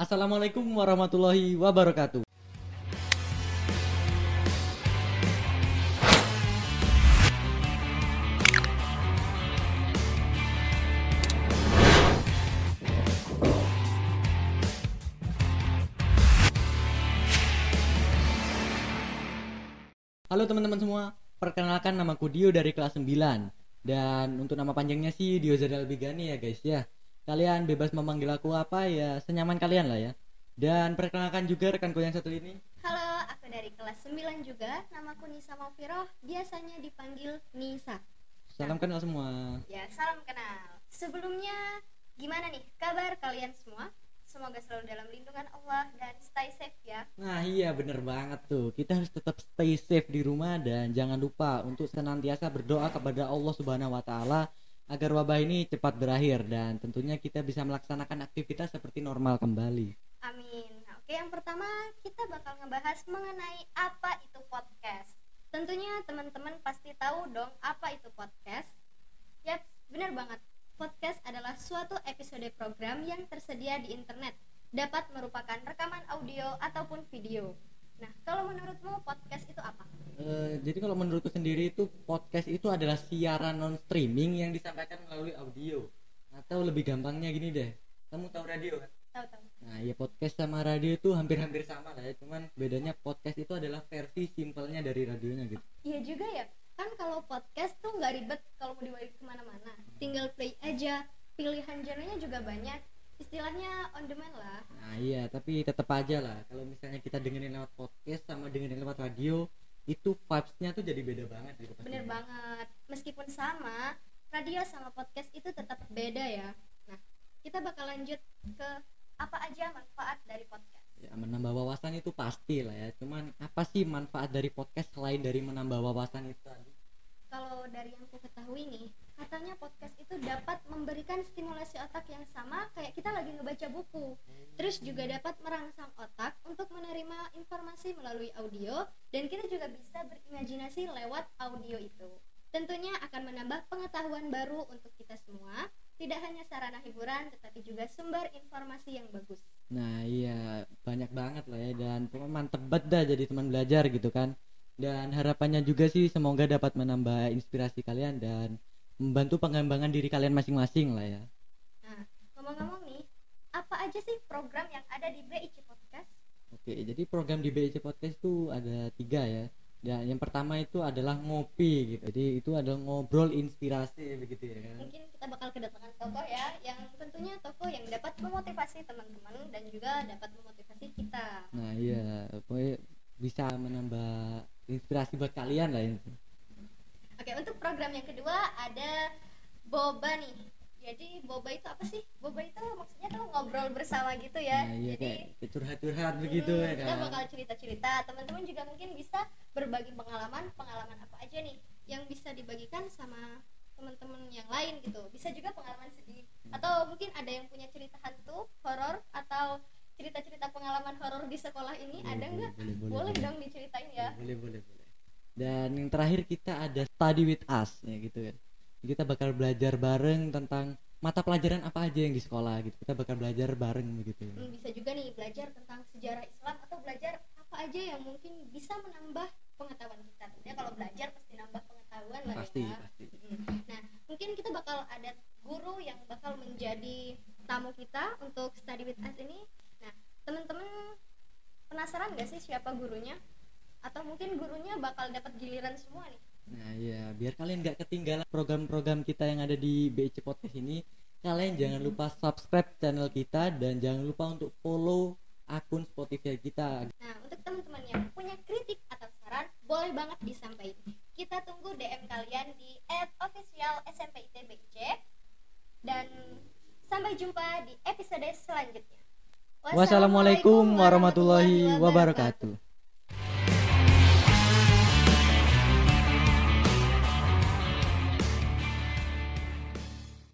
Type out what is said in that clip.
Assalamualaikum warahmatullahi wabarakatuh. Halo teman-teman semua, perkenalkan namaku Dio dari kelas 9 Dan untuk nama panjangnya sih Dio Zadal Bigani ya guys ya Kalian bebas memanggil aku apa ya, senyaman kalian lah ya Dan perkenalkan juga rekanku yang satu ini Halo, aku dari kelas 9 juga. Namaku Nisa Mafiroh, biasanya dipanggil Nisa. Salam kenal semua Ya, salam kenal. Sebelumnya, gimana nih kabar kalian semua? Semoga selalu dalam lindungan Allah dan stay safe ya. Nah iya bener banget tuh Kita harus tetap stay safe di rumah Dan jangan lupa untuk senantiasa berdoa kepada Allah subhanahu wa ta'ala Agar wabah ini cepat berakhir Dan tentunya kita bisa melaksanakan aktivitas seperti normal kembali Amin. Oke yang pertama kita bakal ngebahas mengenai apa itu podcast. Tentunya teman-teman pasti tahu dong apa itu podcast. Yap, benar banget. Podcast adalah suatu episode program yang tersedia di internet. Dapat merupakan rekaman audio ataupun video. Nah, kalau menurutmu podcast itu apa? Eh, jadi kalau menurutku sendiri itu podcast itu adalah siaran non streaming yang disampaikan melalui audio atau lebih gampangnya gini deh kamu tahu radio kan Tahu-tahu. nah ya podcast sama radio itu hampir-hampir sama lah ya cuman bedanya podcast itu adalah versi simpelnya dari radionya gitu Iya juga ya. Kan kalau podcast tuh nggak ribet kalau mau dibawa ke mana-mana. Tinggal play aja. Pilihan genrenya juga banyak. Istilahnya on demand lah. nah iya tapi tetap aja lah kalau misalnya kita dengerin lewat podcast sama dengerin lewat radio itu vibesnya tuh jadi beda banget gitu. Bener banget. Meskipun sama, radio sama podcast itu tetap beda ya. Nah, kita bakal lanjut ke apa aja manfaat dari podcast. ya menambah wawasan itu pasti lah ya cuman apa sih manfaat dari podcast selain dari menambah wawasan itu tadi Kalau dari yang ku ketahui nih, katanya podcast itu dapat memberikan stimulasi otak yang sama kayak kita lagi ngebaca buku. Terus juga dapat merangsang otak untuk menerima informasi melalui audio juga bisa berimajinasi lewat audio itu. Tentunya akan menambah pengetahuan baru untuk kita semua, tidak hanya sarana hiburan tetapi juga sumber informasi yang bagus. Nah iya banyak banget lah ya dan mantep banget dah jadi teman belajar gitu kan dan harapannya juga sih semoga dapat menambah inspirasi kalian dan membantu pengembangan diri kalian masing-masing lah ya Nah, ngomong-ngomong nih, apa aja sih program yang ada di BIC Podcast? Oke jadi program di BIC Podcast itu ada tiga ya dan yang pertama itu adalah ngopi gitu jadi itu adalah ngobrol inspirasi begitu ya kan Mungkin kita bakal kedatangan tokoh ya, yang tentunya tokoh yang dapat memotivasi teman-teman dan juga dapat memotivasi kita. nah iya pokoknya bisa menambah inspirasi buat kalian lah itu Oke, untuk program yang kedua ada Boba nih. Jadi Boba itu apa sih? Boba ngobrol bersama gitu ya. nah iya Jadi kayak curhat-curhat begitu Hmm, ya kita kan bakal cerita-cerita. Teman-teman juga mungkin bisa berbagi pengalaman pengalaman apa aja nih yang bisa dibagikan sama teman-teman yang lain gitu. Bisa juga pengalaman sedih. Atau mungkin ada yang punya cerita hantu horor atau cerita-cerita pengalaman horor di sekolah ini Boleh, ada nggak? boleh, boleh, boleh boleh. dong diceritain ya. Boleh boleh boleh. Dan yang terakhir kita ada study with us ya gitu kan. Kita bakal belajar bareng tentang mata pelajaran apa aja yang di sekolah gitu kita bakal belajar bareng begitu Hmm, bisa juga nih belajar tentang sejarah Islam atau belajar apa aja yang mungkin bisa menambah pengetahuan kita tentunya kalau belajar pasti nambah pengetahuan lah pasti ya pasti Mm. Nah, mungkin kita bakal ada guru yang bakal menjadi tamu kita untuk study with us ini. Nah, teman-teman penasaran gak sih siapa gurunya? Atau mungkin gurunya bakal dapat giliran semua nih? Nah ya biar kalian nggak ketinggalan program-program kita yang ada di BIC Podcast ini kalian jangan lupa subscribe channel kita dan jangan lupa untuk follow akun Spotify kita. Nah, untuk teman-teman yang punya kritik atau saran, boleh banget disampaikan. Kita tunggu DM kalian di @official SMP ITBIC dan sampai jumpa di episode selanjutnya. wassalamualaikum warahmatullahi wabarakatuh